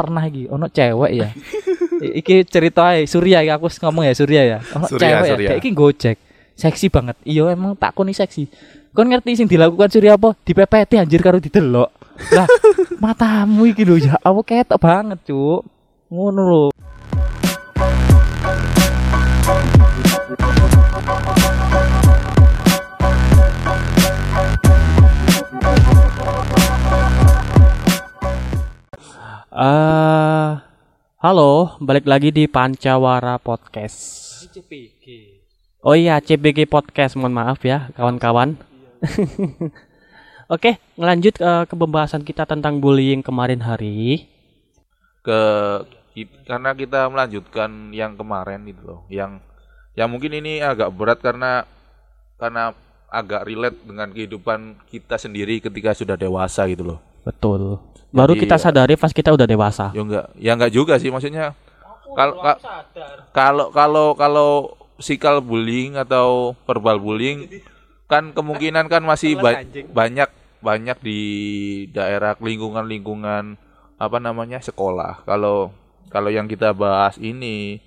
pernah iki ono cewek ya. Iki cerita ae Surya iki aku ngomong ya Surya ya. Ono Surya, cewek ya kayak iki gojek. Seksi banget. Iya emang tak koni seksi. Kon ngerti sing dilakukan Surya apa? Dipepeti anjir karo didelok. Lah, matamu iki lho ya aku ketok banget, Cuk. Ngono lho. Eh, halo, balik lagi di Pancawara Podcast. Oh iya, CBG Podcast. Mohon maaf ya, kawan-kawan. Oke, ngelanjut eh, ke pembahasan kita tentang bullying kemarin hari. ke karena kita melanjutkan yang kemarin gitu loh yang yang mungkin ini agak berat karena karena agak relate dengan kehidupan kita sendiri ketika sudah dewasa gitu loh Betul. Baru Jadi, kita ya. sadari pas kita udah dewasa. ya enggak ya enggak juga sih maksudnya kalau ka- kalau kalau kalau physical bullying atau verbal bullying kan kemungkinan kan masih ba- banyak banyak di daerah lingkungan-lingkungan apa namanya sekolah. Kalau kalau yang kita bahas ini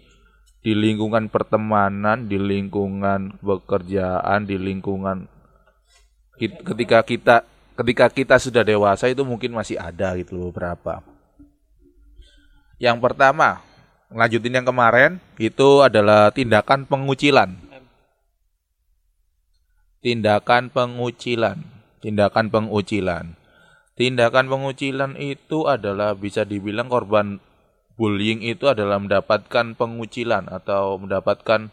di lingkungan pertemanan, di lingkungan pekerjaan, di lingkungan ketika kita ketika kita sudah dewasa itu mungkin masih ada gitu loh beberapa. Yang pertama, lanjutin yang kemarin itu adalah tindakan pengucilan. Tindakan pengucilan, tindakan pengucilan. Tindakan pengucilan itu adalah bisa dibilang korban bullying itu adalah mendapatkan pengucilan atau mendapatkan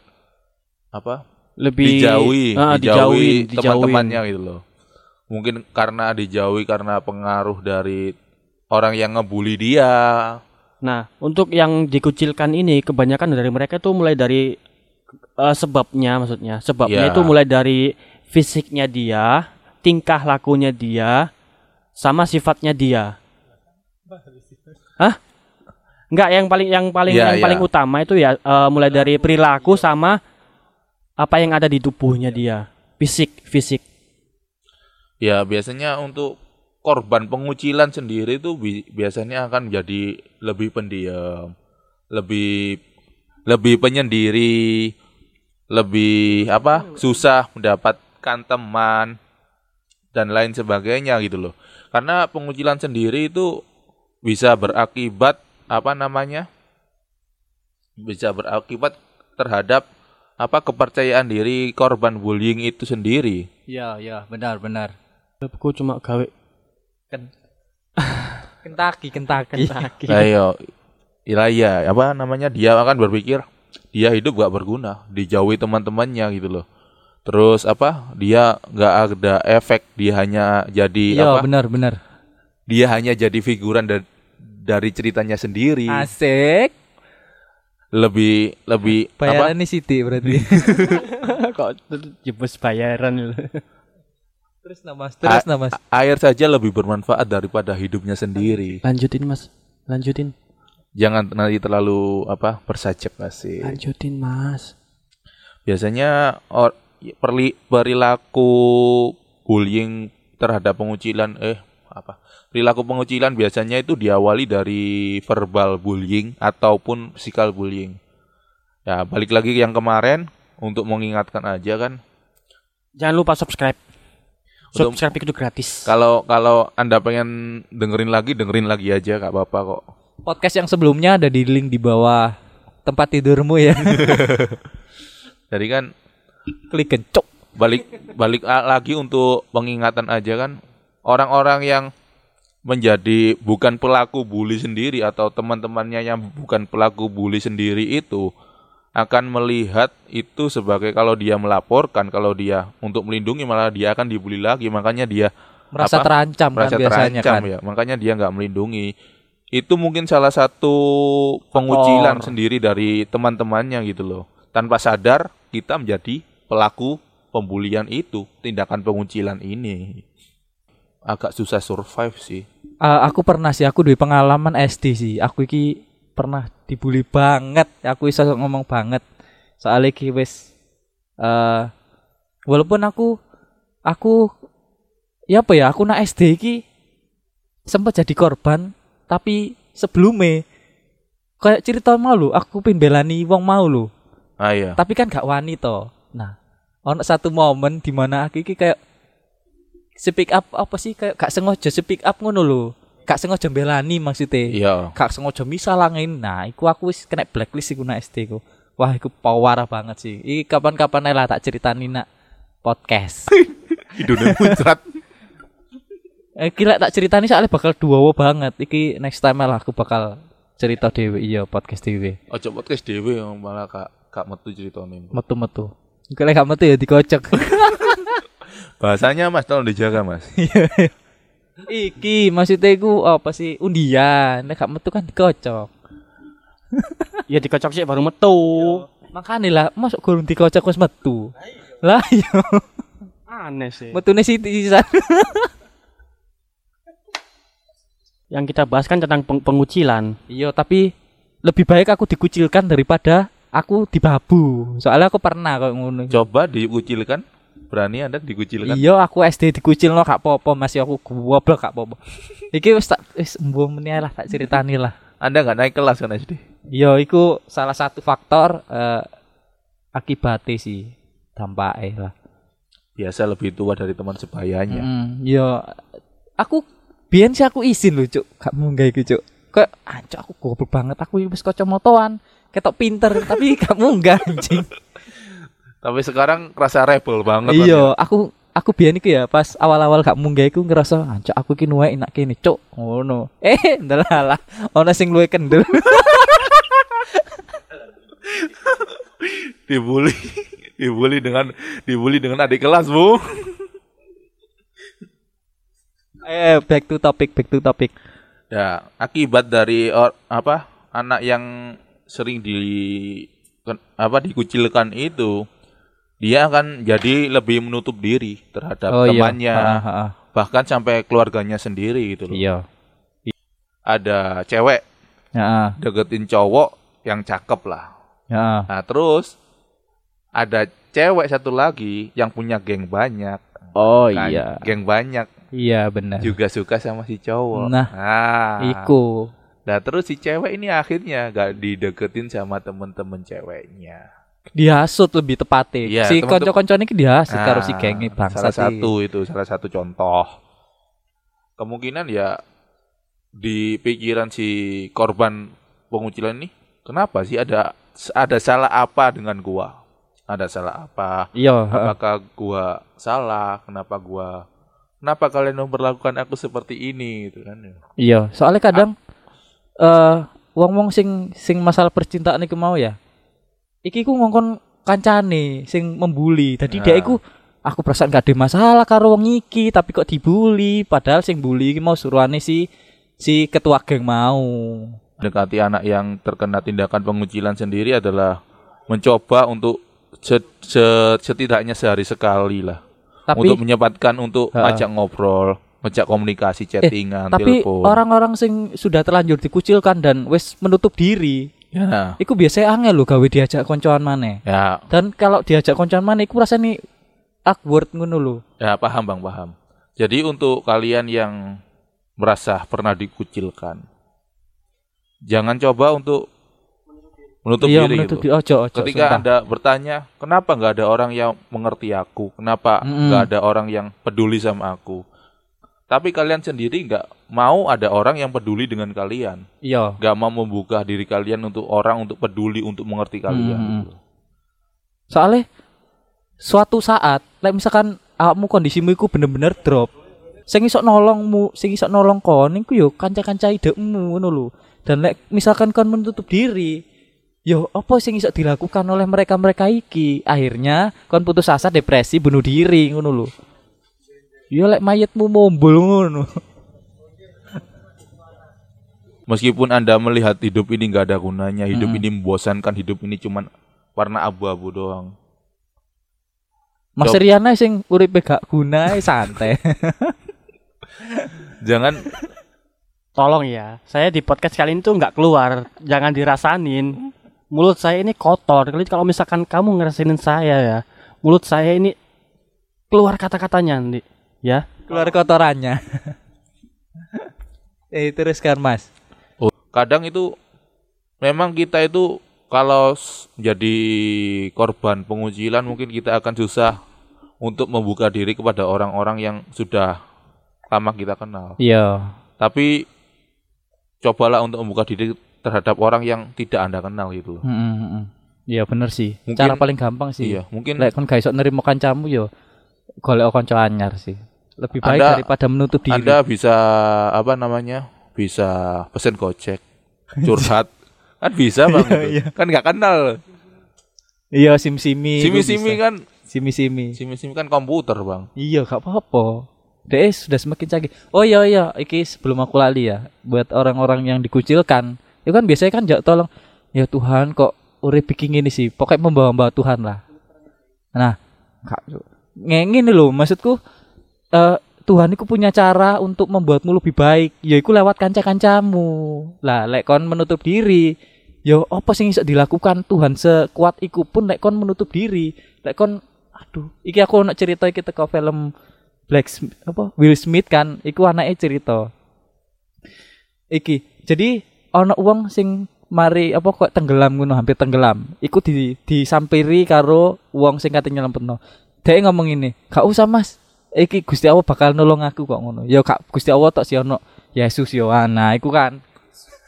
apa? Lebih dijauhi, Ah, dijauhi dijauhin. teman-temannya gitu loh. Mungkin karena dijauhi karena pengaruh dari orang yang ngebully dia. Nah, untuk yang dikucilkan ini kebanyakan dari mereka tuh mulai dari eh, sebabnya maksudnya. Sebabnya Ya. itu mulai dari fisiknya dia, tingkah lakunya dia, sama sifatnya dia. Hah? Enggak, yang paling yang paling Ya, yang ya. paling utama itu ya eh, mulai dari perilaku sama apa yang ada di tubuhnya dia. Fisik, fisik. Ya biasanya untuk korban pengucilan sendiri itu bi- biasanya akan menjadi lebih pendiam, lebih lebih penyendiri, lebih apa susah mendapatkan teman dan lain sebagainya gitu loh. Karena pengucilan sendiri itu bisa berakibat apa namanya? Bisa berakibat terhadap apa kepercayaan diri korban bullying itu sendiri. Iya, iya, benar, benar. Aku cuma gawe Kentaki, kentaki. kaki. Nah, iya, iya, iya, apa namanya dia akan berpikir dia hidup gak berguna, dijauhi teman-temannya gitu loh. Terus apa? Dia nggak ada efek, dia hanya jadi Iya, apa? benar, benar. Dia hanya jadi figuran da- dari ceritanya sendiri. Asik. Lebih lebih Bayaran apa? nih Siti berarti. Kok jebus bayaran lu. Terus namas, terus namas. Air saja lebih bermanfaat daripada hidupnya sendiri. Lanjutin, Mas. Lanjutin. Jangan nanti terlalu apa? bersajab sih. Lanjutin, Mas. Biasanya or, perli, perilaku bullying terhadap pengucilan eh apa? Perilaku pengucilan biasanya itu diawali dari verbal bullying ataupun physical bullying. Ya, balik lagi yang kemarin untuk mengingatkan aja kan Jangan lupa subscribe. Untuk- Subscribe itu gratis. kalau kalau Anda pengen dengerin lagi dengerin lagi aja gak apa-apa kok. Podcast yang sebelumnya ada di link di bawah tempat tidurmu ya. Jadi kan Klik kencok. balik balik lagi untuk pengingatan aja kan orang-orang yang menjadi bukan pelaku bully sendiri atau teman-temannya yang bukan pelaku bully sendiri itu akan melihat itu sebagai kalau dia melaporkan kalau dia untuk melindungi malah dia akan dibully lagi makanya dia Merasa Apa? terancam merasa kan biasanya terancam kan. ya makanya dia nggak melindungi itu mungkin salah satu pengucilan Faktor. sendiri dari teman-temannya gitu loh tanpa sadar kita menjadi pelaku pembulian itu tindakan pengucilan ini agak susah survive sih Eh, aku pernah sih, aku duwe pengalaman SD sih. Aku iki pernah dibully banget. Aku iso ngomong banget. Soalnya iki wis eh walaupun aku aku ya apa ya, aku nak SD iki sempat jadi korban, tapi sebelumnya kayak cerita mau lu aku pin belani wong mau lu Ah iya. tapi kan gak wani to nah ono satu momen di mana aku iki kayak speak up apa sih kayak gak sengaja speak up ngono lho gak sengaja belani maksudnya. Iya. gak sengaja misalangin nah iku aku wis kena blacklist iku nak SD ku. Wah iku parah banget sih. Iki kapan-kapan lah tak ceritani nak podcast. Hidungnya muncrat. eh gila tak ceritani soalnya bakal duowo banget. Iki next time lah aku bakal cerita dewe iya podcast dewe Ojo podcast yang malah kak kak metu ceritane. metu-metu. Kalau gak metu ya dikocok. Bahasanya Mas tolong dijaga Mas. Iki maksudnya iku apa sih undian nek gak metu kan dikocok Ya dikocok sih baru metu. makanya lah masuk gurung dikocok wis metu lah iya Aneh sih. metune siti sisan Yang kita bahas kan tentang peng- pengucilan. Iya, tapi lebih baik aku dikucilkan daripada aku dibabu. Soalnya aku pernah kok ngono. Coba dikucilkan. Berani Anda dikucilkan? Iya, aku SD dikucil no gak apa-apa, masih aku goblok gak apa-apa. Iki wis tak wis meneh lah tak ceritani lah. Anda nggak naik kelas kan SD? Iya, iku salah satu faktor eh, akibatnya sih dampaknya lah. Biasa lebih tua dari teman sebayanya. Mm, iya, aku sih aku izin lho, Cuk. Gak munggah iku, Cuk. Kayak anjir aku goblok banget. Aku wis kacamataan, ketok pinter tapi gak munggah anjing. Tapi sekarang kerasa rebel banget. Iya, aku aku biyen iku ya pas awal-awal gak munggah iku ngerasa anjir aku iki nuwe enak kene, Cuk. Ngono. Eh, ndelalah. Ono sing luwe kendel. dibully dibully dengan dibully dengan adik kelas bu eh, back to topic, back to topic. ya akibat dari or, apa anak yang sering di apa dikucilkan itu dia akan jadi lebih menutup diri terhadap temannya Ha, ha, ha. bahkan sampai keluarganya sendiri gitu loh Iya. ada cewek Heeh. deketin cowok yang cakep lah Heeh. nah terus ada cewek satu lagi yang punya geng banyak Oh Kan, iya. geng banyak Iya benar. juga suka sama si cowok. Nah, nah Iku. Nah terus si cewek ini akhirnya gak dideketin sama temen-temen ceweknya. Dihasut lebih tepatnya. Iya, si konco-koncone iki dihasut Nah, karo si genge bangsa Salah satu itu, salah satu contoh. Kemungkinan ya di pikiran si korban pengucilan ini, kenapa sih ada ada salah apa dengan gua? Ada salah apa? Iya. Apakah gua salah? Kenapa gua Kenapa kalian memperlakukan aku seperti ini gitu kan ya? Iya, soalnya kadang eh wong-wong sing sing masalah percintaan iku mau ya. Iki ku ngongkon kancane sing membuli. Tadi Nah. dia iku aku perasaan gak ada masalah karo wong iki, tapi kok dibully padahal sing bully iki mau suruhane si si ketua geng mau. Dekati anak yang terkena tindakan pengucilan sendiri adalah mencoba untuk se- se- setidaknya sehari sekali lah Tapi untuk menyempatkan untuk Ha. ajak ngobrol, ngajak komunikasi, chattingan, tapi telepon. orang-orang sing sudah terlanjur dikucilkan dan wis menutup diri, ya, iku biasanya angel lho gawe diajak koncoan maneh. ya, Dan kalau diajak koncoan maneh iku rasanya awkward ngono lho. ya paham bang, paham. Jadi untuk kalian yang merasa pernah dikucilkan, jangan coba untuk menutup iya, diri menutup gitu. diri. Ojo, ojo. Ketika sumpah. Anda bertanya, kenapa nggak ada orang yang mengerti aku? Kenapa nggak ada orang yang peduli sama aku? Tapi kalian sendiri nggak mau ada orang yang peduli dengan kalian, Iya. nggak mau membuka diri kalian untuk orang untuk peduli untuk mengerti kalian. Mm-mm. gitu. Soalnya suatu saat, like misalkan awakmu kondisimu iku bener-bener drop. Sing iso nolongmu, sing iso nolong kon iku yo kanca-kanca idekmu ngono lho. Dan lek misalkan kon menutup diri, yo apa sing iso dilakukan oleh mereka-mereka iki? Akhirnya kon putus asa, depresi, bunuh diri ngono lho. Yo lek mayatmu mombol ngono. Meskipun anda melihat hidup ini nggak ada gunanya, hidup Mm-mm. ini membosankan, hidup ini cuman warna abu-abu doang. Mas Dok. Riana sing uripe gak guna santai. Jangan Tolong ya, saya di podcast kali ini tuh nggak keluar, jangan dirasanin. Mulut saya ini kotor. Jadi kalau misalkan kamu ngerasainin saya ya, mulut saya ini keluar kata-katanya nanti, ya. keluar kotorannya. eh teruskan Mas. kadang itu memang kita itu kalau jadi korban pengucilan mungkin kita akan susah untuk membuka diri kepada orang-orang yang sudah lama kita kenal. Iya. Tapi cobalah untuk membuka diri terhadap orang yang tidak Anda kenal gitu. loh. Heeh, heeh. Iya bener sih. Mungkin- Cara paling gampang sih. Iya, mungkin Lek kon gak iso nerimo kancamu yo golek kanca anyar sih. Lebih baik Anda- daripada menutup diri. Anda bisa apa namanya? Bisa pesen Gojek, curhat. kan bisa Bang. Iya, itu. Kan nggak kenal. Iya sim-simi. Simi-simi kan Simi-simi. simi-simi kan komputer, Bang. Iya, gak apa-apa. Deh sudah semakin canggih. Oh iya iya, iki sebelum aku lali ya, buat orang-orang yang dikucilkan, itu kan biasanya kan jak tolong, ya Tuhan kok urip bikin ini sih, pokoknya membawa-bawa Tuhan lah. Nah, kak, ngengin loh, maksudku eh Tuhan itu punya cara untuk membuatmu lebih baik, yaitu lewat kanca-kancamu. Lah, lek kon menutup diri, yo apa sing iso dilakukan Tuhan sekuat iku pun lek kon menutup diri, lek kon aduh, iki aku nak cerita iki teko film Black Sm- apa Will Smith kan, iku anaknya cerita. Iki, jadi ono uang sing mari apa kok tenggelam ngono hampir tenggelam. Iku di disampiri karo uang sing kate nyelempetno. Dia ngomong ini, "Gak usah Mas. Iki Gusti Allah bakal nolong aku kok ngono." Ya kak Gusti Allah tok si ono Yesus yo ana iku kan.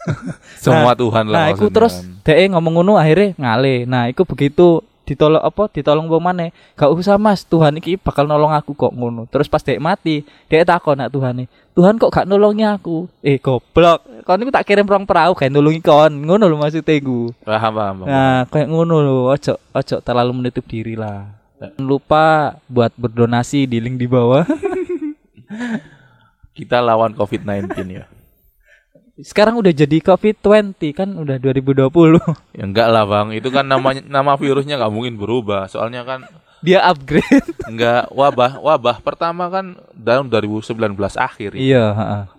Semua Tuhan lah Nah, iku terus kan. dhek ngomong ngono akhirnya ngale. Nah, iku begitu ditolong apa ditolong wong maneh. Gak usah Mas, Tuhan iki bakal nolong aku kok ngono. Terus pas dhek mati, dhek takon nak Tuhan Tuhan kok gak nolongi aku? Eh, goblok. Kon iku tak kirim rong perahu gak nolongi kon. Ngono lho iku. Paham, paham, paham. Nah, kayak ngono lho, ojo ojo terlalu menutup diri lah. Jangan lupa buat berdonasi di link di bawah. Kita lawan COVID-19 ya. Sekarang udah jadi COVID-20 kan udah 2020. Ya enggak lah, Bang. Itu kan namanya nama virusnya nggak mungkin berubah. Soalnya kan Dia upgrade. enggak wabah wabah pertama kan dalam 2019 akhir. ya. iya.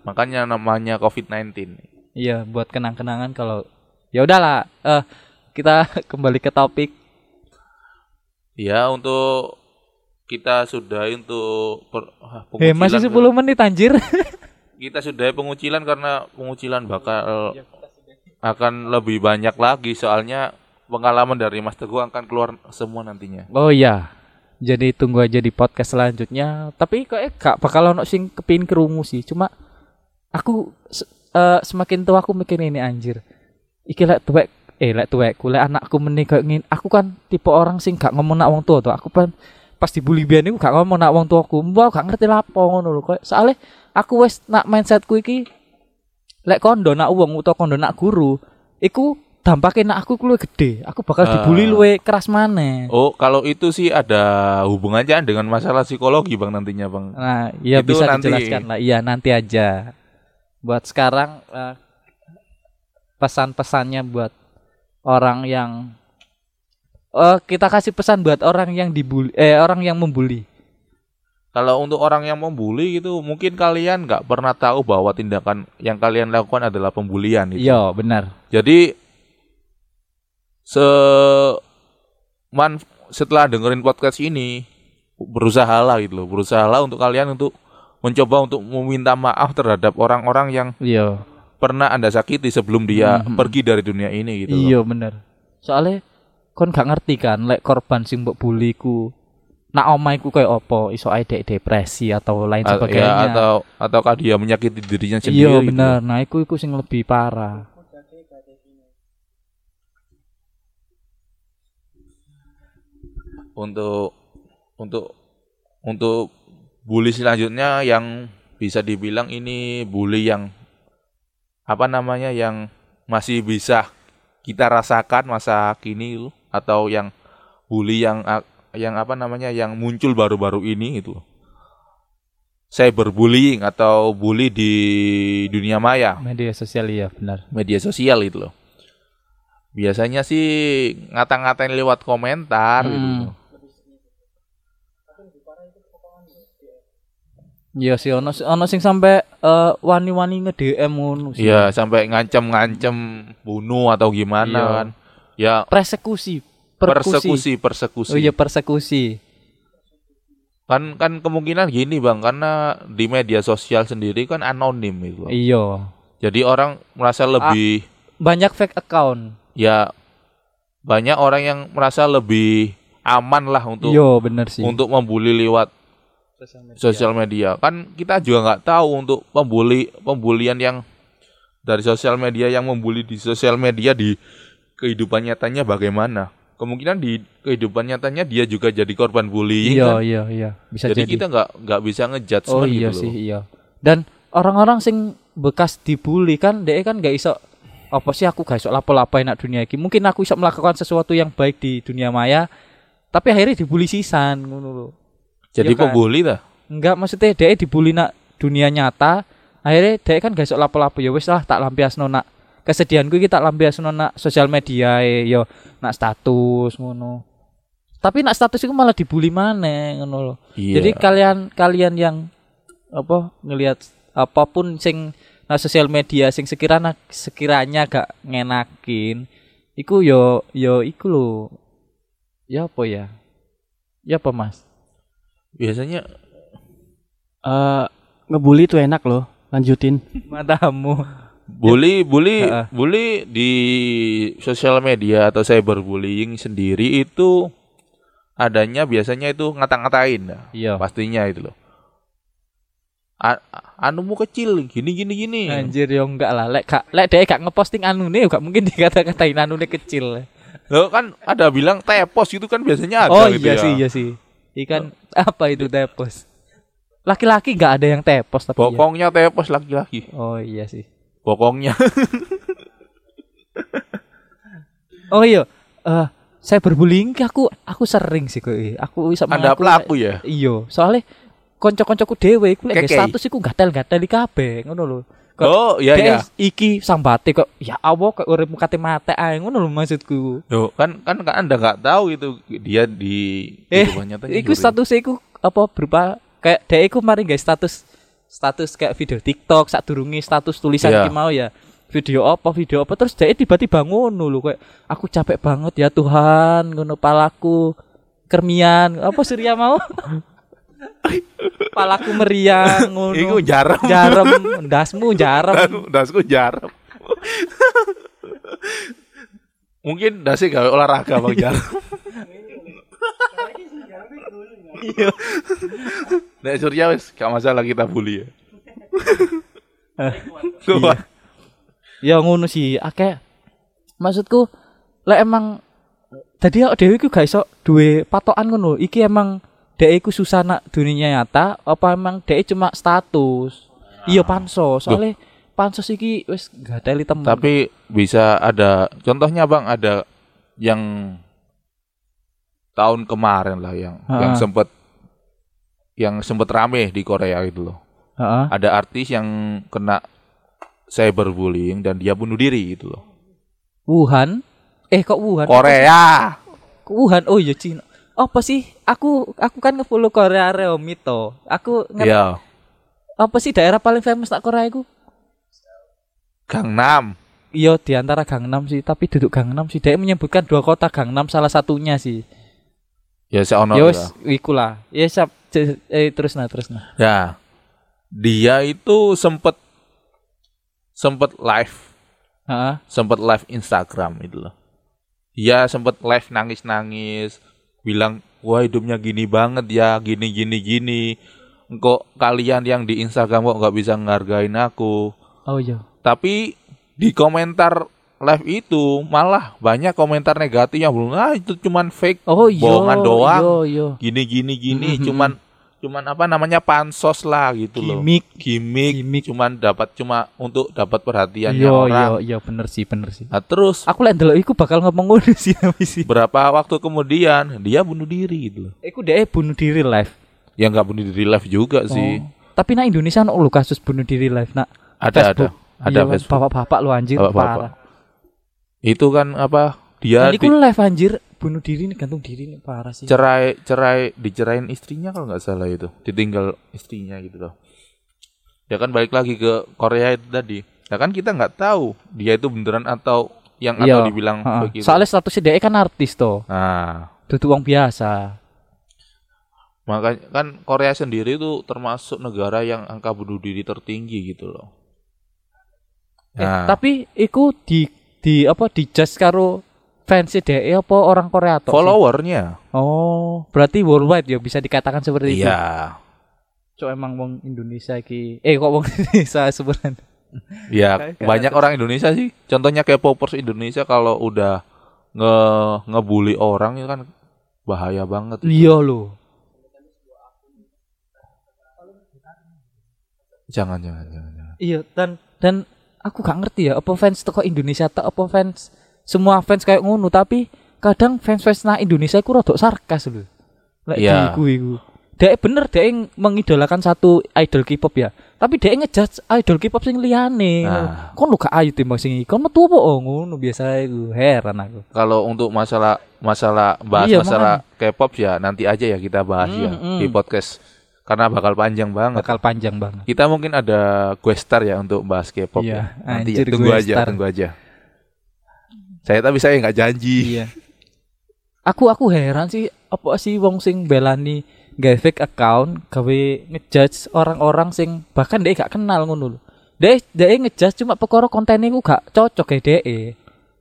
Makanya namanya COVID-19. Iya, buat kenang-kenangan kalau ya udahlah, eh kita kembali ke topik. Ya, untuk kita sudah untuk per, ah, Eh, masih pengucilan 10 menit anjir. kita sudah pengucilan karena pengucilan bakal akan lebih banyak lagi soalnya pengalaman dari Mas Teguh akan keluar semua nantinya. oh iya. Jadi tunggu aja di podcast selanjutnya. Tapi kok eh gak bakal ono sing kepin kerungu sih. Cuma aku eh, semakin tua aku mikir ini anjir. Iki lek tuwek eh lek tuwekku lek anakku meneh kayak ngin. Aku kan tipe orang sing gak ngomong nak wong tua tuh. Aku kan pas dibully biyen iku gak ngomong nak wong tuaku. Mbak gak ngerti lapo ngono lho. Kayak soalnya aku wis nak mindsetku iki lek kondo nak wong utawa kondo nak guru iku dampaknya nak aku luwih gede. Aku bakal dibully luwih keras maneh. Oh, kalau itu sih ada hubungannya dengan masalah psikologi Bang nantinya, Bang. Nah, iya Itu bisa nanti. dijelaskan lah. Iya, nanti aja. Buat sekarang eh, pesan-pesannya buat orang yang eh kita kasih pesan buat orang yang dibully eh orang yang membuli. Kalau untuk orang yang membuli gitu, mungkin kalian nggak pernah tahu bahwa tindakan yang kalian lakukan adalah pembulian itu. Iya, benar. Jadi se man setelah dengerin podcast ini berusahalah gitu loh, berusahalah untuk kalian untuk mencoba untuk meminta maaf terhadap orang-orang yang Iya. Pernah Anda sakiti sebelum dia Mhm. pergi dari dunia ini gitu. Iya, benar. Soalnya kon gak ngerti kan lek korban sing mbok bully ku nak omaiku kayak opo iso ae dek depresi atau lain A- sebagainya. ya, atau ataukah dia menyakiti dirinya sendiri iya gitu. benar. Nah, iku iku sing lebih parah. untuk untuk untuk bully selanjutnya yang bisa dibilang ini bully yang apa namanya yang masih bisa kita rasakan masa kini atau yang bully yang yang apa namanya yang muncul baru-baru ini itu cyberbullying atau bully di dunia maya Media sosial iya benar. media sosial itu loh biasanya sih ngata-ngatain lewat komentar gitu Hmm. loh. Iya sih ono ono sing sampai eh, wani-wani nge-DM ngono sih. Iya, sampai ngancem-ngancem bunuh atau gimana Iya. kan. Ya, Persekusi, perkusi. persekusi, persekusi. Oh iya persekusi. Kan kan kemungkinan gini, Bang, karena di media sosial sendiri kan anonim itu. Iya. Jadi orang merasa lebih Banyak fake account. ya banyak orang yang merasa lebih aman lah untuk Yo, bener sih. untuk membuli lewat sosial media. Kan kita juga nggak tahu untuk pembuli pembulian yang dari sosial media yang membuli di sosial media di kehidupan nyatanya bagaimana. Kemungkinan di kehidupan nyatanya dia juga jadi korban bullying Iya, kan. iya, iya. Bisa Jadi, jadi. kita nggak nggak bisa ngejudge Oh gitu iya loh. sih, iya. Dan orang-orang sing bekas dibully kan dia kan gak iso apa sih aku gak iso lapo-lapo enak dunia iki. Mungkin aku iso melakukan sesuatu yang baik di dunia maya, tapi akhirnya dibully sisan ngono Jadi Iya kan? pembuli dah. Enggak maksudnya dia dibully nak dunia nyata, akhirnya dia kan gak iso lapo-lapo ya wis lah tak lampiasno nak kesedihanku iki tak lampiasno nak sosial media e yo nak status ngono. Tapi nak status itu malah dibully maneh ngono lho. Iya. Jadi kalian kalian yang apa ngelihat apa pun sing nah sosial media sing sekiranya sekiranya gak ngenakin iku yo yo iku lho ya apa ya ya apa mas biasanya Eh, ngebully tuh enak loh. Lanjutin. matamu bully bully Heeh. bully di sosial media atau cyberbullying sendiri itu adanya biasanya itu ngata-ngatain dah. iya pastinya itu loh. A anumu kecil gini gini gini. anjir yo enggak lah lek gak lek dia gak ngeposting anune gak mungkin dikata-katain anune kecil Loh kan ada bilang tepos itu kan biasanya ada oh gitu iya ya. sih iya sih ikan apa itu tepos laki-laki gak ada yang tepos tapi ya. Bokongnya tepos laki-laki. oh iya sih Bokongnya. Oh iya, eh saya berbullying aku aku sering sih kok. Aku bisa Anda pelaku ya. Iya, soalnya konco-koncoku dhewe iku lek status iku gatel-gatel di kabeh ngono lho. Kok Oh iya iya. iki sambate kok ya Allah kok uripmu kate mate ae ngono lho maksudku. Loh, kan kan kan Anda nggak tahu itu dia di Eh, nyatanya iku statusnya iku apa berupa kayak dia iku mari guys status status kayak video TikTok saat durungi status tulisan iki mau ya video apa video apa terus dia tiba-tiba ngono lho kayak aku capek banget ya Tuhan ngono palaku kermian apa Surya mau palaku meriang ngono Iku jarum. jarum ndasmu jarum Dasku jarum. Mungkin dasnya gawe olahraga Bang Jarum. Iya. Nek Surya wis gak masalah kita bully ya. Eh, Wah, ya ngono sih akeh maksudku lek emang tadi aku dewi ku gak iso duwe patokan ngono iki emang dek iku susah nak dunia nyata apa emang dek cuma status iya pansos soalnya pansos iki wis gak ada temen tapi bisa ada contohnya Bang ada yang tahun kemarin lah yang yang Ha. sempet yang sempet rame di Korea itu loh. Heeh. Ada artis yang kena cyberbullying dan dia bunuh diri gitu loh. Wuhan eh kok Wuhan Korea. Wuhan oh iya Cina apa sih aku aku kan ngefollow Korea Reomito aku ngerti Iya. apa sih daerah paling famous tak Korea iku Gangnam. Iya di antara Gangnam sih, tapi duduk Gangnam sih. Dia menyebutkan dua kota Gangnam salah satunya sih. Ya saya ono Ya iku lah. Ya siap eh terus nah terus nah. Ya. Dia itu sempet sempet live, Heeh. sempet live Instagram itu loh. Dia sempet live nangis-nangis, bilang, "Wah, hidupnya gini banget ya, gini gini gini. Kok kalian yang di Instagram kok nggak bisa ngargain aku?" Oh iya. Tapi di komentar live itu malah banyak komentar negatif yang belum ah itu cuman fake Oh iya. bohongan doang Iya iya. gini gini gini Mhm. cuman cuman apa namanya pansos lah gitu loh Gimik. gimmick, Gimik. cuman dapat cuma untuk dapat perhatiannya Iya iya orang iya bener sih bener sih. nah terus Aku lek ndelok iku bakal ngomong ngono sih sih. berapa waktu kemudian dia bunuh diri gitu loh Iku dia bunuh diri live. ya nggak bunuh diri live juga sih Oh. Tapi nak Indonesia ono lho kasus bunuh diri live nak. ada Facebook. ada ada Iya, Facebook Bapak-bapak lu anjir Bapak-bapak. parah. itu kan apa dia Dan di- live anjir bunuh diri nih gantung diri nih parah sih. cerai cerai dicerain istrinya kalau nggak salah itu ditinggal istrinya gitu loh ya kan balik lagi ke Korea itu tadi ya kan kita nggak tahu dia itu beneran atau yang atau Iya. dibilang Heeh. begitu Soalnya statusnya dia kan artis toh. nah Duduk uang biasa. makanya kan Korea sendiri itu termasuk negara yang angka bunuh diri tertinggi gitu loh Eh, Nah. tapi iku di di apa di judge karo fans DE apa orang Korea tok? sih? Followernya. Oh, berarti worldwide ya bisa dikatakan seperti itu. Iya. Cok emang wong Indonesia ki. Eh kok wong Indonesia sebenarnya. Ya, Kayak banyak orang Indonesia sih. Contohnya K-popers Indonesia kalau udah nge ngebully orang itu kan bahaya banget. Iya loh. Jangan, jangan, jangan, jangan. Iya dan dan aku gak ngerti ya apa fans toko Indonesia tak apa fans semua fans kayak ngono tapi kadang fans-fans nah Indonesia iku rada sarkas lho. Lek Iya. di iku iku. Dek bener dek mengidolakan satu idol K-pop ya. Tapi dek ngejudge idol K-pop sing liyane. Nah. Kon lu gak ayu timbang sing iki. Kon metu apa oh, ngono biasa iku. Heran aku. Kalau untuk masalah masalah bahas Iya, masalah K-pop ya nanti aja ya kita bahas ya Mm, mm. di podcast karena bakal panjang banget. Bakal panjang banget. Kita mungkin ada guestar ya untuk bahas K-pop Iya, ya. Nanti ya, tunggu aja, tunggu aja. Saya tapi saya nggak janji. Iya. Aku aku heran sih apa sih wong sing belani gawe fake account gawe ngejudge orang-orang sing bahkan dia gak kenal ngono lho. Dia dia ngejudge cuma perkara kontennya ku gak cocok ya dia.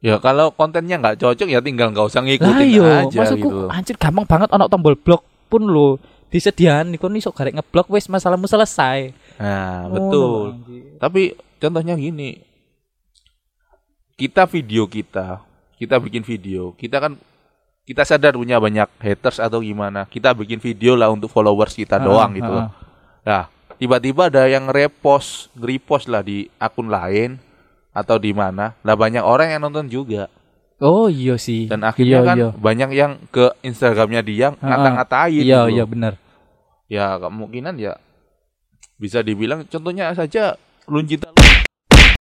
Ya kalau kontennya nggak cocok ya tinggal nggak usah Lah ngikutin iya, aja maksudku gitu. anjir gampang banget ono tombol blok pun lo disediakan iku iso garek ngeblok wis masalahmu selesai. Nah, betul. anjir. Tapi contohnya gini. Kita video kita, kita bikin video, kita kan kita sadar punya banyak haters atau gimana. Kita bikin video lah untuk followers kita Ah, doang ah, gitu. ah. Nah, tiba-tiba ada yang repost, repost lah di akun lain atau di mana. Lah banyak orang yang nonton juga. Oh iya sih. Dan akhirnya Iya, kan iya. banyak yang ke Instagramnya dia ngata-ngatain Iya gitu iya benar. Ya kemungkinan ya bisa dibilang contohnya saja Luncita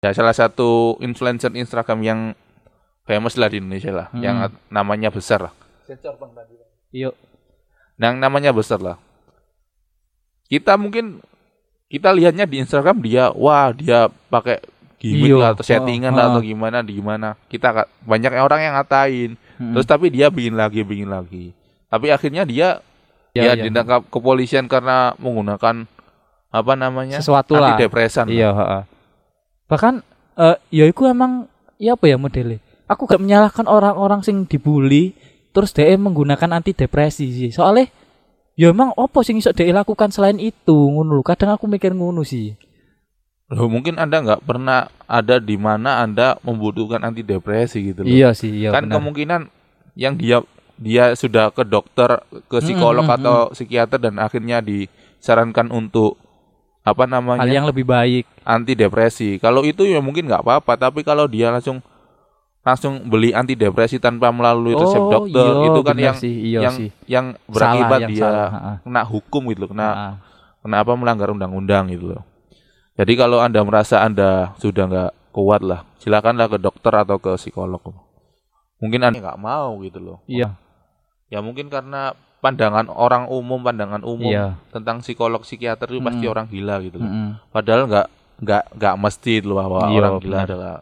ya salah satu influencer Instagram yang famous lah di Indonesia lah, Hmm. yang namanya besar lah. Iya. Yang namanya besar lah. Kita mungkin kita lihatnya di Instagram dia, wah dia pakai gimmick Iya. lah atau settingan Oh, lah oh. atau gimana di gimana. Kita banyak orang yang ngatain. Hmm. Terus tapi dia bikin lagi, bikin lagi. Tapi akhirnya dia ya iya. ditangkap kepolisian karena menggunakan apa namanya sesuatu lah. antidepresan. Iya, heeh. Bahkan eh ya iku emang ya apa ya modelnya? Aku gak menyalahkan orang-orang sing dibully terus dia menggunakan antidepresi sih. Soalnya ya emang apa sing iso dia lakukan selain itu ngono lho. Kadang aku mikir ngono sih. Loh, mungkin Anda nggak pernah ada di mana Anda membutuhkan antidepresi gitu loh. Iya sih, iya kan benar. kemungkinan yang dia dia sudah ke dokter, ke psikolog mm, mm, atau psikiater dan akhirnya disarankan untuk apa namanya? Hal yang lebih baik. antidepresi. Kalau itu ya mungkin nggak apa-apa, tapi kalau dia langsung langsung beli antidepresi tanpa melalui resep Oh, dokter iya, itu kan yang sih, iya yang sih. yang berakibat Salah, yang dia salah, kena hukum gitu, loh, kena Heeh. kenapa melanggar undang-undang gitu loh. Jadi kalau Anda merasa Anda sudah nggak kuat lah, silakanlah ke dokter atau ke psikolog. Mungkin Anda nggak mau gitu loh. Iya. Ya mungkin karena pandangan orang umum, pandangan umum Iya. tentang psikolog psikiater itu pasti Mm. orang gila gitu loh. Mm-mm. Padahal nggak nggak nggak mesti itu loh bahwa Iya, orang gila benar. adalah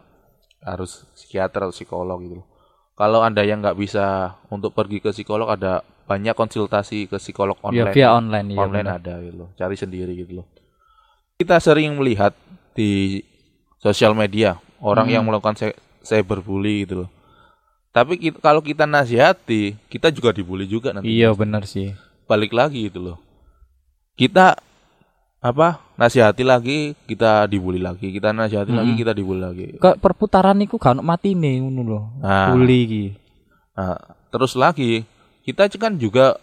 harus psikiater atau psikolog gitu. Kalau Anda yang nggak bisa untuk pergi ke psikolog ada banyak konsultasi ke psikolog Iya, online via online iya. online benar. ada gitu loh. Cari sendiri gitu loh. Kita sering melihat di sosial media orang Hmm. yang melakukan cy- cyberbully gitu loh. Tapi kita, kalau kita nasihati, kita juga dibully juga nanti. Iya benar sih. Balik lagi gitu loh. Kita apa? Nasihati lagi, kita dibully lagi. Kita nasihati lagi, Hmm. kita dibully lagi. Ke perputaran iku gak ono matine ngono lho. Nah, Bully iki. Nah, terus lagi kita kan juga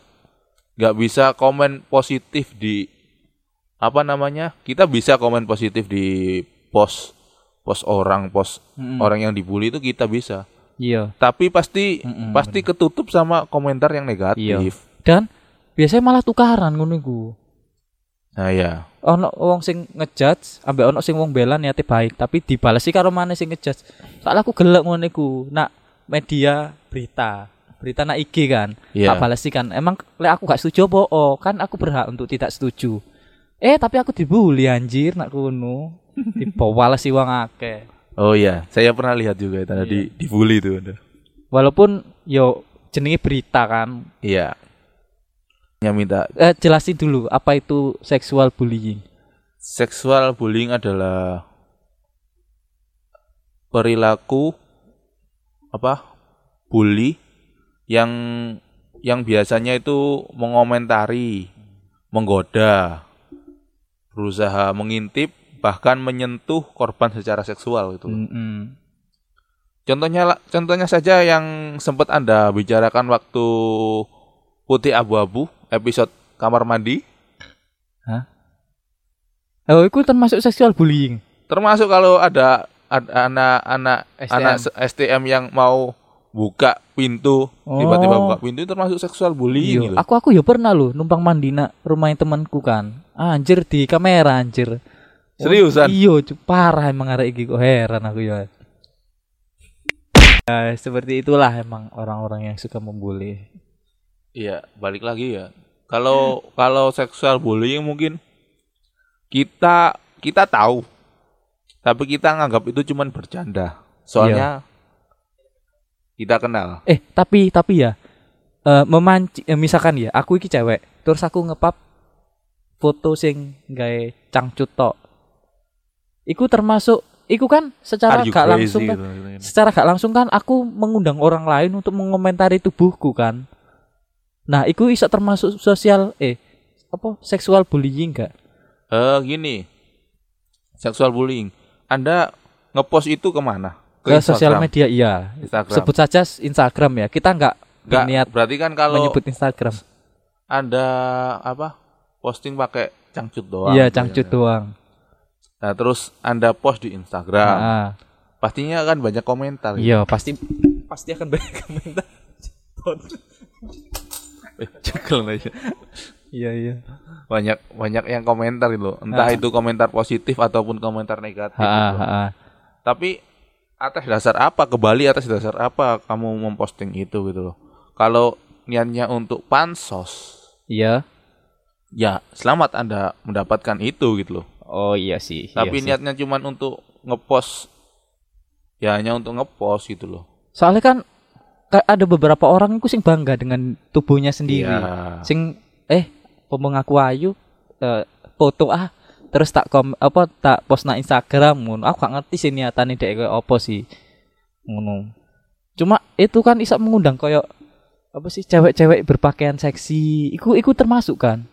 nggak bisa komen positif di apa namanya? Kita bisa komen positif di post post orang, post Mm-mm. orang yang dibully itu kita bisa. Iya. Tapi pasti Mm-mm, pasti ketutup sama komentar yang Iya. negatif. Dan biasanya malah tukaran ngono iku. Nah ya, Ono wong sing ngejudge, ambek ono sing wong bela niate baik, tapi dibalesi karo mana sing ngejudge. Soalnya aku gelek ngono iku. Nak media berita, berita nak IG kan. Iya. Tak balesi kan. Emang lek aku gak setuju apa? Oh, kan aku berhak untuk tidak setuju. Eh, tapi aku dibully anjir nak kuno. Dibawales wong akeh. Oh iya, saya pernah lihat juga itu ada Iya. di dibully itu ada. Walaupun yo jenenge berita kan. Iya. Yang minta Eh, jelasin dulu apa itu sexual bullying. seksual bullying adalah perilaku apa bully yang yang biasanya itu mengomentari, menggoda, berusaha mengintip bahkan menyentuh korban secara seksual itu. Mm-mm. Contohnya la- contohnya saja yang sempat Anda bicarakan waktu Putih Abu-abu episode kamar mandi Oh, itu termasuk seksual bullying. termasuk kalau ada anak-anak STM. anak STM yang mau buka pintu tiba-tiba Oh. buka pintu termasuk seksual bullying Iya, gitu. aku aku ya pernah loh numpang mandi nak rumahnya temanku kan. Anjir di kamera anjir. Seriusan? Iya, cu- parah emang arek iki kok heran aku ya. Ya, seperti itulah emang orang-orang yang suka membuli. Iya, balik lagi ya. Kalau kalau seksual bullying mungkin kita kita tahu tapi kita nganggap itu cuman bercanda. Soalnya kita kenal. Eh, tapi tapi ya eh memanci eh, misalkan ya, aku iki cewek, terus aku ngepap foto sing gawe cangcut tok. Iku termasuk iku kan secara gak crazy langsung kan gitu. secara gak langsung kan aku mengundang orang lain untuk mengomentari tubuhku kan. Nah, itu bisa termasuk sosial eh apa seksual bullying gak? Eh gini. Seksual bullying. Anda ngepost itu ke mana? Ke sosial Instagram. media iya. Instagram. Sebut saja Instagram ya. Kita nggak Nggak, berniat berarti kan kalau menyebut Instagram. Anda apa? Posting pakai cangcut doang. Iya, gitu cangcut ya. doang. Nah, terus Anda post di Instagram. Nah, Pastinya kan banyak komentar. gitu. iya, pasti pasti akan banyak komentar. Eh, cekel aja. Iya, iya. banyak banyak yang komentar gitu loh. entah Ah. itu komentar positif ataupun komentar negatif Ha, gitu loh. ha, tapi atas dasar apa kembali atas dasar apa kamu memposting itu gitu loh kalau niatnya untuk pansos Iya. ya selamat anda mendapatkan itu gitu loh Oh iya sih. tapi iya sih. niatnya cuman untuk ngepost ya hanya untuk ngepost gitu loh Soalnya kan ka- ada beberapa orang itu sing bangga dengan tubuhnya sendiri. Iya. Sing eh pomong aku ayu eh, foto ah terus tak kom apa tak post na Instagram ngono. Aku gak ngerti sih niatane dek kayak apa sih. Ngono. Cuma itu kan bisa mengundang koyo apa sih cewek-cewek berpakaian seksi. Iku iku termasuk kan.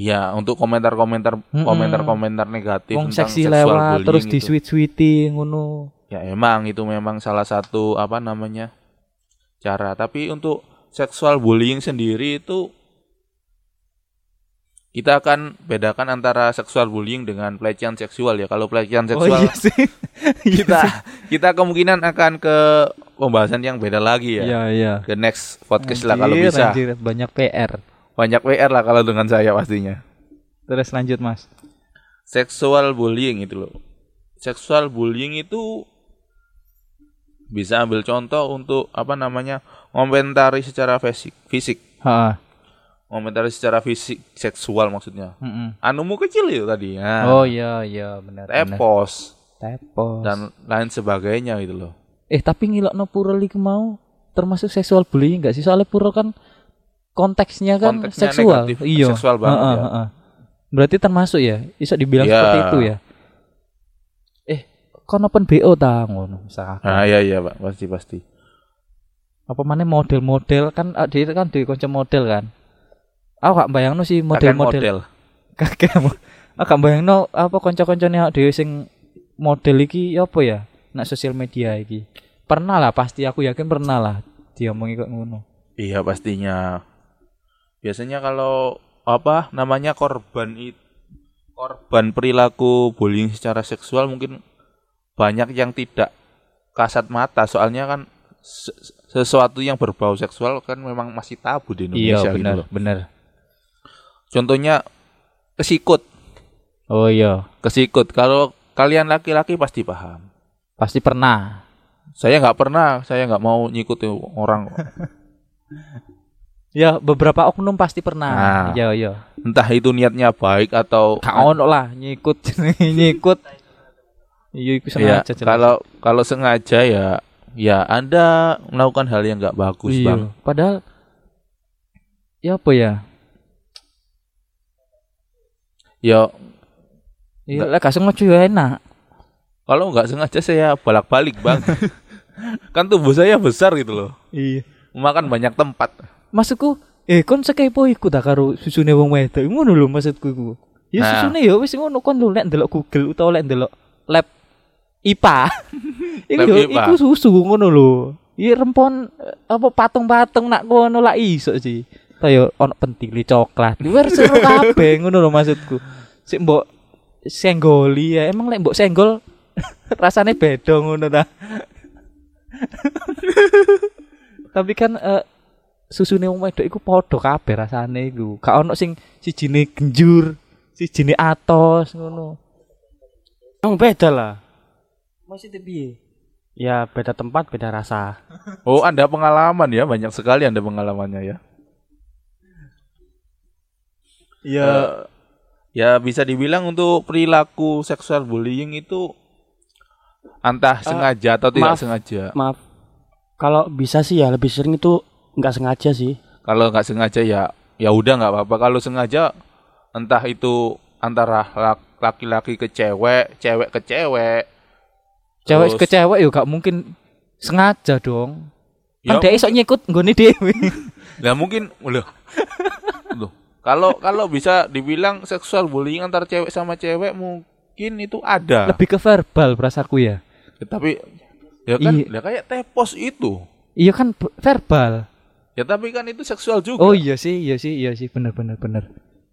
Iya, untuk komentar-komentar komentar-komentar negatif Wong tentang seksi seksual lewat bullying terus itu. di sweet-sweety ngono. Ya emang itu memang salah satu apa namanya cara. Tapi untuk seksual bullying sendiri itu kita akan bedakan antara seksual bullying dengan pelecehan seksual ya. Kalau pelecehan seksual Oh iya sih. kita kita kemungkinan akan ke pembahasan yang beda lagi ya. Iya iya. Ke next podcast lah kalau Anjir, bisa. anjir, banyak PR. Banyak WR lah kalau dengan saya pastinya. Terus lanjut Mas. Seksual bullying itu loh. Seksual bullying itu bisa ambil contoh untuk apa namanya komentari secara fisik, fisik, Heeh. komentari secara fisik seksual maksudnya. Heeh. Anumu kecil itu tadi. Nah, Oh iya iya benar. benar. tepos Tepos. dan lain sebagainya gitu loh. eh tapi ngilokno purel iki mau termasuk seksual bullying enggak sih? Soalnya purel kan konteksnya kan Konteksnya seksual. negatif, iya. seksual banget Heeh, ya. heeh. Berarti termasuk ya? Bisa dibilang Iya. seperti itu ya? Eh, kon open BO ta ngono misalkan. Nah, iya iya, Pak, pasti pasti. Apa mana model-model kan ah, dia kan di konco model kan. Aku gak bayangno sih model-model. model. kakek mo- aku gak bayangno apa kanca-kancane awake dhewe sing model iki ya apa ya nak sosial media iki pernah lah pasti aku yakin pernah lah diomongi kok ngono Iya pastinya. Biasanya kalau apa namanya korban itu korban perilaku bullying secara seksual mungkin banyak yang tidak kasat mata soalnya kan se- sesuatu yang berbau seksual kan memang masih tabu di iya Indonesia gitu benar loh. benar Contohnya kesikut, oh iya kesikut. Kalau kalian laki-laki pasti paham. pasti pernah Saya nggak pernah, saya nggak mau nyikut orang. ya beberapa oknum pasti pernah Nah. iya iya Entah itu niatnya baik atau gak ono lah nyikut nyikut iya iku ya sengaja jelas. kalau kalau sengaja ya ya anda melakukan hal yang nggak bagus iya bang padahal ya apa ya ya iya lah gak sengaja ya enak Kalau nggak sengaja saya bolak-balik bang. kan tubuh saya besar gitu loh. Iya. Makan banyak tempat. Maksudku, eh kon sekepo iku dah karo susune wong wedok. Ngono lho maksudku iku. Ya Nah. susune ya wis ngono kon lho lek ndelok Google utawa lek ndelok lab IPA. iku Lab IPA. iku susu ngono lho. Iya rempon eh, apa patung-patung nak kono lah iso sih. Kayak ono pentili coklat. Luar seru kabeh ngono lho maksudku. Sik mbok senggoli ya. Emang lek mbok senggol rasanya beda ngono ta. Tapi kan eh, susune wong wedok iku padha kabeh rasane iku. Gak ono sing sijine genjur, sijine atos ngono. Emang beda lah. Maksudnya piye? Ya beda tempat, beda rasa. Oh anda pengalaman ya banyak sekali anda pengalamannya ya. Ya Eh, ya bisa dibilang untuk perilaku seksual bullying itu entah sengaja atau tidak maaf. sengaja. Maaf. Kalau bisa sih ya lebih sering itu nggak sengaja sih. Kalau nggak sengaja ya ya udah nggak apa-apa. Kalau sengaja entah itu antara lak- laki-laki ke cewek, cewek ke cewek. cewek terus- ke cewek yo gak mungkin sengaja dong. Kan Ya, dia iso nyikut nggone dhewe. Lah mungkin loh. Loh, Kalau kalau bisa dibilang seksual bullying antar cewek sama cewek mungkin itu ada. Lebih ke verbal perasaku ya. Ya, tapi ya kan Iya. ya kayak tepos itu. Iya kan verbal. Ya tapi kan itu seksual juga. Oh iya sih, iya sih, iya sih bener bener bener.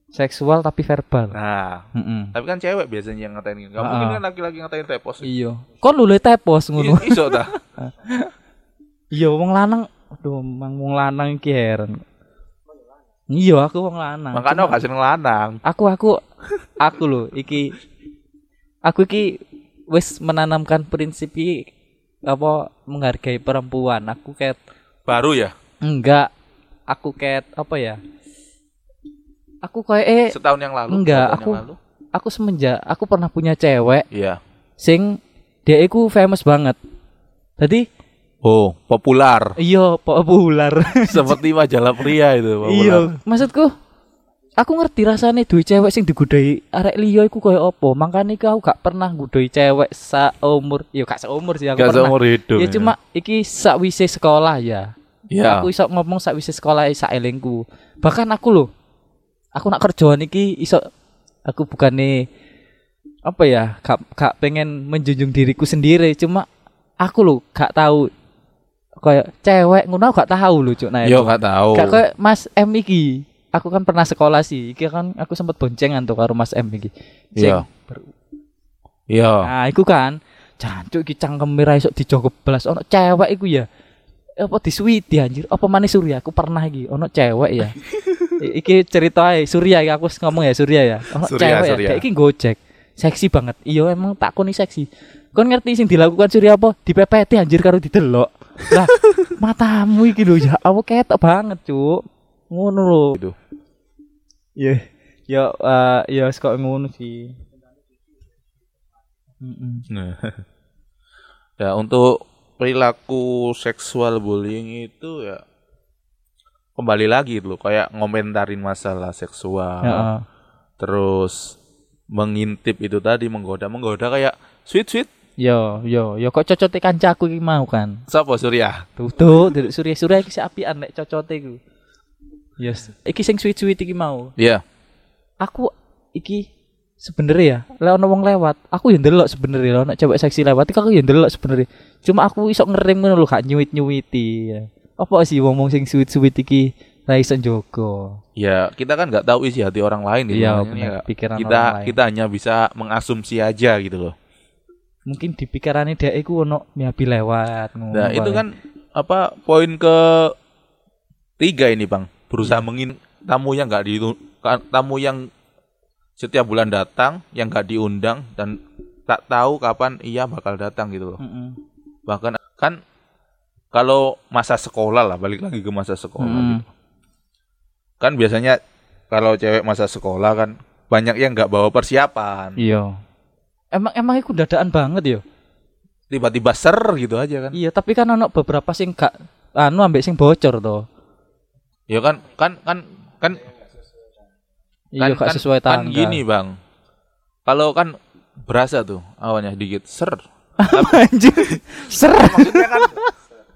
Seksual tapi verbal. Nah, Mm-mm. tapi kan cewek biasanya yang ngatain gitu. Gak Ah. mungkin kan laki-laki ngatain tepos. Iya. Kon lu le tepos ngono. I- Iso ta. Iya wong lanang aduh mang wong lanang iki heran. Iya aku wong lanang. Makanya gak seneng lanang. aku aku aku loh iki aku iki wis menanamkan prinsip iki apa menghargai perempuan. Aku kayak Baru ya? Enggak aku kayak apa ya? Aku kayak eh Setahun yang lalu. enggak, aku- lalu. aku semenjak aku pernah punya cewek Iya. sing dia iku famous banget. Jadi Oh, populer. iya populer. Seperti majalah pria itu, populer. iya, maksudku aku ngerti rasanya duwe cewek sing digodai arek liya iku koyo apa. Makane iku aku gak pernah godai cewek saumur, ya gak seumur sih aku Gak pernah. seumur hidup. Ya cuma iki sakwise sekolah ya. Ya. Aku iso ngomong sakwise sekolah sak elingku. Bahkan aku loh. Aku nak kerjaan iki iso aku bukannya apa ya, gak, gak pengen menjunjung diriku sendiri, cuma aku loh gak tahu kayak cewek ngono gak tahu loh cuk nah Yo gak tahu. Gak kayak Mas M iki. Aku kan pernah sekolah sih. Iki kan aku sempat boncengan tuh karo Mas M iki. Iya. Iya. Nah, iku kan jancuk iki cangkeme ra iso dijogo blas ono cewek iku ya. Apa disuwiti anjir? Apa manis Surya? Aku pernah iki ono cewek ya. Iki cerita ae Surya iki aku ngomong ya Surya ya. Ono Surya, cewek Surya. ya. Iki gojek. Seksi banget. Iya emang tak koni seksi. Kon ngerti sing dilakukan Surya apa? Dipepeti anjir karo didelok. Lah, matamu iki lho ya aku ketok banget, Cuk. Ngono lho. Gitu. Ya, ya eh, ya kok ngono sih. Mm-mm. Nah. ya untuk perilaku seksual bullying itu ya kembali lagi loh kayak ngomentarin masalah seksual Ya, terus mengintip itu tadi menggoda menggoda kayak sweet sweet Yo, yo, yo kok cocote kancaku iki mau kan. siapa Surya Tuh, tuh, delok Surya Surya iki apian nek cocote iku. Yes. Iki sing sweet-sweet iki mau. Iya Aku iki sebenarnya ya, ono wong lewat, aku ya ndelok sebenarnya lek ono cewek seksi lewat, iki aku ya ndelok sebenarnya. Cuma aku iso ngerem ngono lho, gak nyuwit-nyuwiti. ya. Apa sih wong-wong sing sweet-sweet iki ra iso njogo. ya kita kan nggak tahu isi hati orang lain gitu Iya, benar. ya Pikiran kita orang lain. kita hanya bisa mengasumsi aja gitu loh Mungkin di pikirannya dia iku ono miabi lewat ngono. nah itu kan apa poin ke tiga ini bang berusaha mengin tamu yang nggak di tamu yang setiap bulan datang yang nggak diundang dan tak tahu kapan ia bakal datang gitu loh Mm-mm. bahkan kan kalau masa sekolah lah balik lagi ke masa sekolah Mm-mm. gitu. kan biasanya kalau cewek masa sekolah kan banyak yang nggak bawa persiapan Iya. Emang emang iku dadaan banget ya. tiba-tiba ser gitu aja kan Iya, tapi kan ono beberapa sing gak anu ambek sing bocor to. ya kan kan kan kan Iya, gak sesuai kan tangga. gini bang kalau kan berasa tuh awalnya dikit ser. Anjir. Ser. Maksudnya kan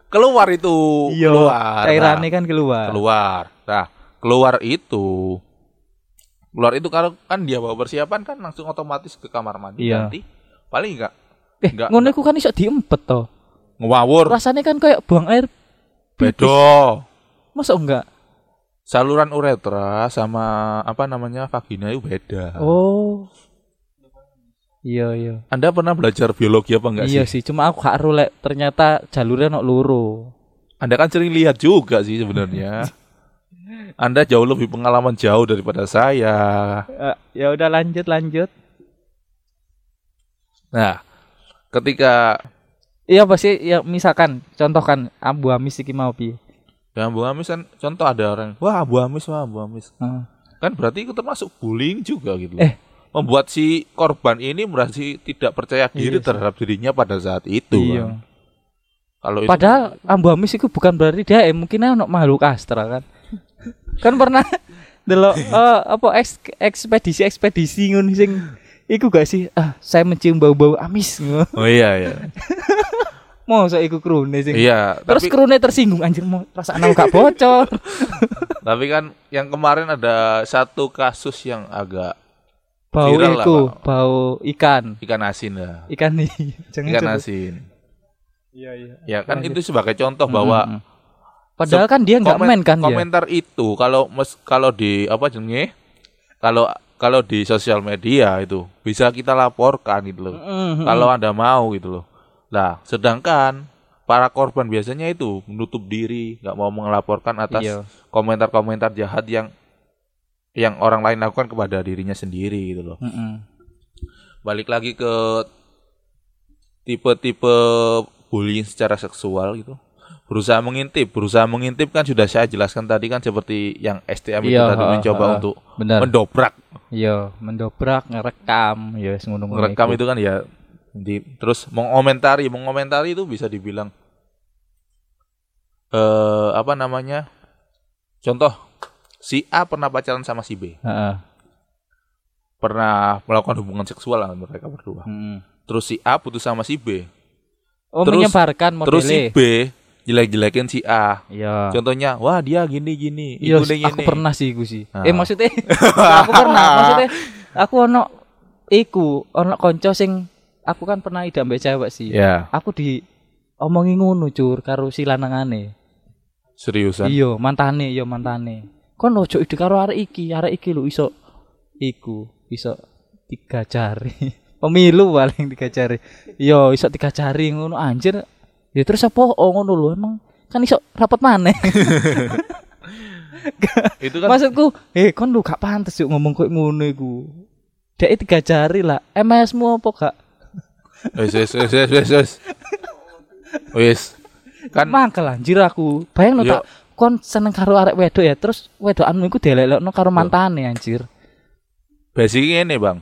keluar itu Iya, keluar. cairannya Nah, kan keluar. keluar. Nah, keluar itu keluar itu kalau kan dia bawa persiapan kan langsung otomatis ke kamar mandi Iya. ganti. Paling enggak Eh, Enggak, ngono kan iso diempet to. ngawur Rasanya kan kayak buang air. bedo. Masa enggak? Saluran uretra sama apa namanya vagina itu beda. Oh. Iya, iya. Anda pernah belajar biologi apa enggak iya sih? sih, cuma aku gak lek ternyata jalurnya nok luru. Anda kan sering lihat juga sih sebenarnya. Anda jauh lebih pengalaman jauh daripada saya. ya udah lanjut lanjut. Nah, ketika Iya pasti ya misalkan contohkan Abu Amis iki mau piye? Ya Abu Amis kan contoh ada orang, wah Abu Amis, wah Abu Amis. Heeh. Kan berarti itu termasuk bullying juga gitu loh. Eh. Membuat si korban ini merasa tidak percaya diri Iya sih. terhadap dirinya pada saat itu. Iya. kan. Kalau itu Padahal Abu Amis itu bukan berarti dia eh, mungkin ono makhluk astra kan. kan pernah delok eh, apa eks, ekspedisi ekspedisi ngono sing iku gak sih ah saya mencium bau-bau amis. Oh iya iya. mau saya iku krune sing iya, terus tapi krune tersinggung anjir mau perasaan aku gak bocor tapi kan yang kemarin ada satu kasus yang agak bau Viral lah, iku Pak. bau ikan ikan asin lah. ikan nih Ikan coba. asin. iya iya Ya kan Lanjut. itu sebagai contoh bahwa Mm, mm, mm. padahal kan dia nggak main kan ya komentar itu kalau mes, kalau di apa jenenge kalau kalau di sosial media itu bisa kita laporkan gitu loh. Mm, mm, mm. Kalau Anda mau gitu loh. Nah, sedangkan para korban biasanya itu menutup diri, nggak mau melaporkan atas Iya. komentar-komentar jahat yang yang orang lain lakukan kepada dirinya sendiri gitu loh. Mm, mm. Balik lagi ke tipe-tipe bullying secara seksual gitu. Berusaha mengintip, berusaha mengintip kan sudah saya jelaskan tadi kan seperti yang STM itu Iya, tadi ha, mencoba ha. untuk benar mendobrak iya mendobrak ngerekam ya wis ngono merekam itu kan ya di, terus mengomentari mengomentari itu bisa dibilang eh apa namanya? Contoh si A pernah pacaran sama si B. Heeh. pernah melakukan hubungan seksual lah mereka berdua. Mm. terus si A putus sama si B. Oh Terus- menyebarkan terus si B jelek-jelekin si A. Iya. Contohnya wah dia gini gini Iya, aku pernah sih iku sih. Ah. Eh maksudnya? Aku pernah, maksudnya? Aku ono iku, ono konco sing aku kan pernah idak mbek cewek sih. ya Aku di omongi ngono cur karo si lanangane. seriusan Iya, mantane, iya mantane. Kon ojo ide karo arek iki, arek iki lho iso iku, iso tiga jari. Pemilu paling tiga jari. Iya, iso tiga jari ngono anjir. Ya terus apa oh ngono lho emang kan iso rapat maneh. itu kan Maksudku, eh kon lu gak pantes yuk ngomong kok ngono iku. Dek tiga jari lah. MS-mu apa gak? Wes wes wes wes wes wes wes kan Mangkel anjir aku. Bayang Yo. tak kon seneng karo arek wedok ya, terus wedokanmu iku dielekno karo mantane anjir. basicnya ini bang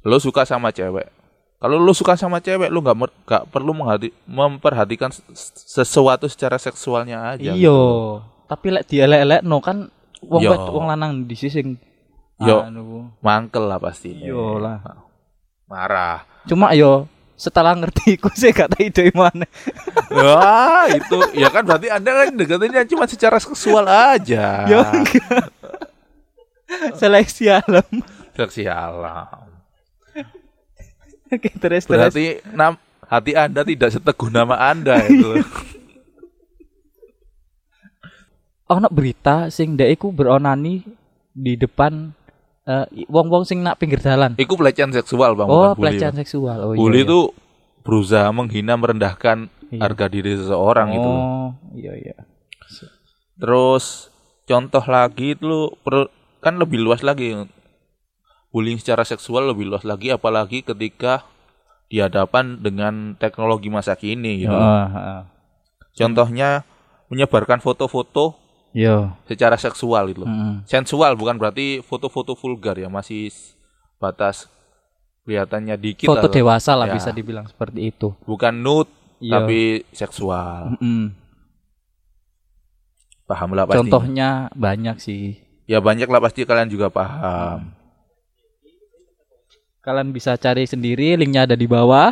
lo suka sama cewek kalau lo suka sama cewek lo nggak nggak perlu menghati- memperhatikan ses- sesuatu secara seksualnya aja Iya. gitu. Tapi lek dielek-elekno kan wong wong lanang di sing Yo. anu. mangkel lah pasti Yo lah. Marah Cuma yo setelah ngerti iku sih tahu ide mana. wah itu ya kan berarti anda kan deketinnya cuma secara seksual aja enggak. Seleksi alam. Seleksi alam Oke, terus terus. berarti nam, hati anda tidak seteguh nama anda itu ono berita sing ndek iku beronani di depan eh, wong-wong sing nak pinggir jalan. itu pelecehan seksual bang Oh, bully, pelecehan Bang. seksual. Oh, bully iya, itu berusaha menghina merendahkan Iya. harga diri seseorang iya. itu. Oh, iya iya. Terus contoh lagi itu kan lebih luas lagi. Bullying secara seksual lebih luas lagi apalagi ketika di hadapan dengan teknologi masa kini gitu. Heeh, heeh. Contohnya menyebarkan foto-foto Yo. secara seksual itu. loh. Heeh. Sensual bukan berarti foto-foto vulgar ya, masih batas kelihatannya dikit Foto lah. dewasa lah Ya. bisa dibilang seperti itu. Bukan nude Iya. tapi seksual. Mm-mm. Paham lah pasti. Contohnya banyak sih. Ya banyak lah pasti kalian juga paham. Kalian bisa cari sendiri, linknya ada di bawah.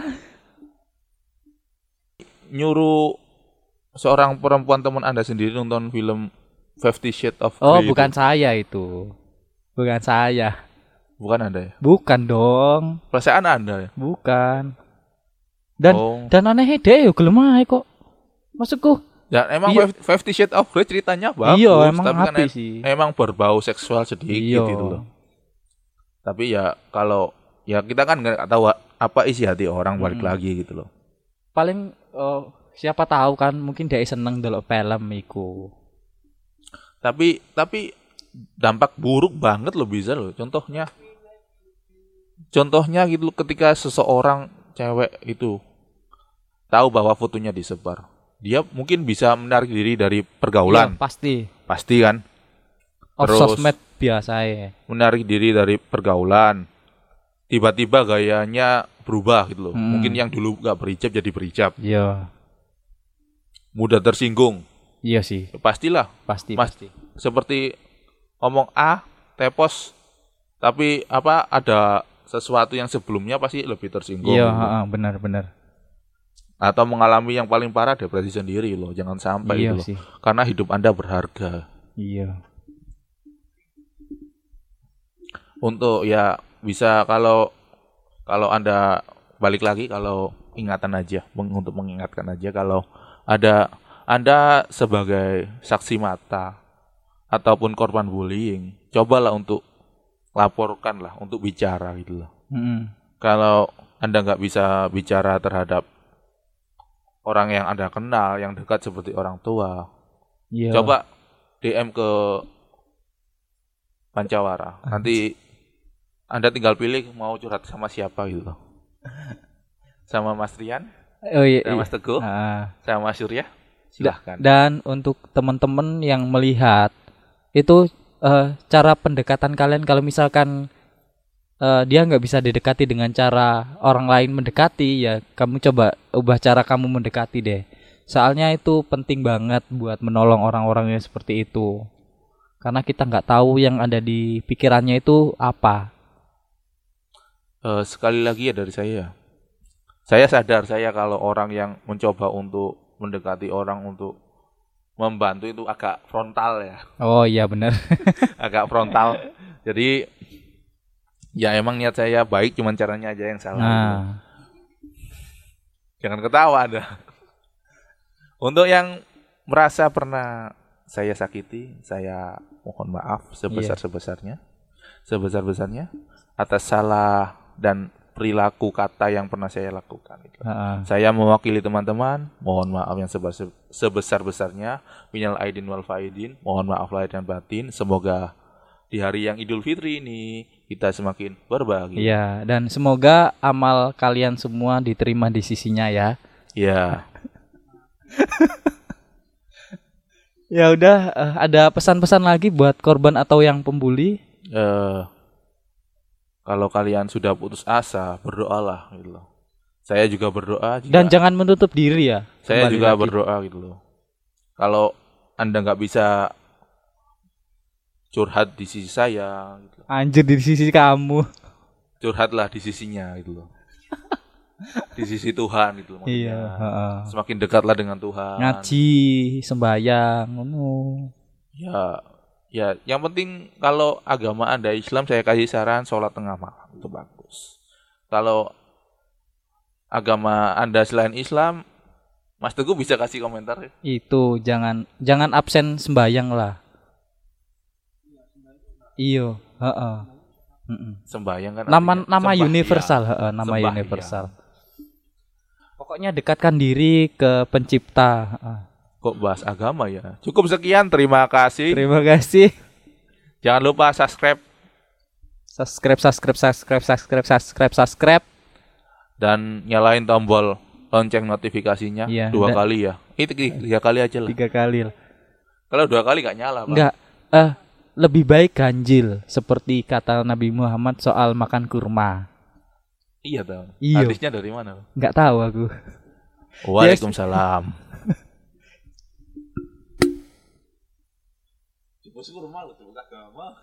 Nyuruh seorang perempuan teman Anda sendiri nonton film Fifty Shades of Oh, Grey bukan itu. saya itu. Bukan saya. bukan Anda ya. Bukan dong. Perasaan Anda ya. Bukan. Dan oh. dan anehnya deh yo gelem ae kok. Maksudku, Ya, emang Iya. Fif- Fifty Shades of Grey ceritanya bagus, iya emang tapi kan em- sih. emang berbau seksual sedikit Iya. gitu loh. Tapi ya kalau ya kita kan nggak tahu apa isi hati orang balik Mm-mm. lagi gitu loh. Paling eh, siapa tahu kan mungkin dia seneng delok film iku. Tapi tapi dampak buruk banget loh bisa loh. Contohnya contohnya gitu loh, ketika seseorang cewek itu tahu bahwa fotonya disebar, dia mungkin bisa menarik diri dari pergaulan, Iya, pasti. pasti kan? Off Terus- sosmed biasa ya. menarik diri dari pergaulan. Tiba-tiba gayanya berubah gitu loh. Hmm. Mungkin yang dulu nggak berhijab jadi berhijab. Iya. Mudah tersinggung. Iya sih, pastilah. pasti Mas- pasti. Seperti ngomong A, tepos, tapi apa ada sesuatu yang sebelumnya pasti lebih tersinggung. Iya, gitu. benar-benar. Atau mengalami yang paling parah depresi sendiri loh. Jangan sampai Iya gitu loh. sih. Karena hidup Anda berharga. Iya. untuk ya bisa kalau kalau anda balik lagi kalau ingatan aja untuk mengingatkan aja kalau ada anda sebagai saksi mata ataupun korban bullying cobalah untuk laporkan lah untuk bicara gitu loh Mm-mm. kalau anda nggak bisa bicara terhadap orang yang anda kenal yang dekat seperti orang tua Iya. coba DM ke Pancawara. Nanti Anda tinggal pilih mau curhat sama siapa gitu. Sama Mas Rian, Oh iya. sama iya. Mas Teguh, Ah. sama Mas Surya. Silahkan. Dan untuk teman-teman yang melihat itu eh, cara pendekatan kalian kalau misalkan eh, dia nggak bisa didekati dengan cara orang lain mendekati ya kamu coba ubah cara kamu mendekati deh. Soalnya itu penting banget buat menolong orang-orang yang seperti itu. Karena kita nggak tahu yang ada di pikirannya itu apa. Eh, sekali lagi ya dari saya. Saya sadar saya kalau orang yang mencoba untuk mendekati orang untuk membantu itu agak frontal ya. Oh iya benar. agak frontal. Jadi ya emang niat saya baik cuman caranya aja yang salah. gitu. Nah, Jangan ketawa Anda. Untuk yang merasa pernah saya sakiti, saya mohon maaf sebesar-sebesarnya. Sebesar-besarnya atas salah dan perilaku kata yang pernah saya lakukan. Gitu. heeh. Saya mewakili teman-teman, mohon maaf yang sebesar- sebesar-besarnya. Minal aidin wal faidin, mohon maaf lahir dan batin. Semoga di hari yang Idul Fitri ini kita semakin berbagi. Iya, dan semoga amal kalian semua diterima di sisinya ya. Ya. Ya udah, eh, ada pesan-pesan lagi buat korban atau yang pembuli? eh kalau kalian sudah putus asa, berdoalah gitu loh. Saya juga berdoa jika Dan jangan menutup diri ya. saya juga lagi. berdoa gitu loh. Kalau Anda nggak bisa curhat di sisi saya, gitu. Anjir di sisi kamu. curhatlah di sisinya gitu loh. di sisi Tuhan gitu loh. Iya, heeh. Semakin dekatlah dengan Tuhan. Ngaji, sembayang, ngono. Ya, ya. Yang penting kalau agama Anda Islam, saya kasih saran sholat tengah malam itu bagus. Kalau agama Anda selain Islam, Mas Teguh bisa kasih komentar ya? Itu jangan jangan absen sembayang lah. Iyo, heeh. Mm-mm. Sembayang kan. Nama artinya nama sembahyang. universal, heeh, nama Sembahyang. universal. Pokoknya dekatkan diri ke pencipta. Kok bahas agama ya? Cukup sekian, terima kasih. Terima kasih. Jangan lupa subscribe Subscribe, subscribe, subscribe, subscribe, subscribe, subscribe. dan nyalain tombol lonceng notifikasinya Iya, dua dan- kali ya. Itu tiga kali aja lah. Tiga kali lah. Kalau dua kali nggak nyala, Pak. Enggak, eh lebih baik ganjil seperti kata Nabi Muhammad soal makan kurma. Iya tahu. Iya. Hadisnya dari mana? Enggak tahu aku. Waalaikumsalam. Coba sih kurma lu, agama.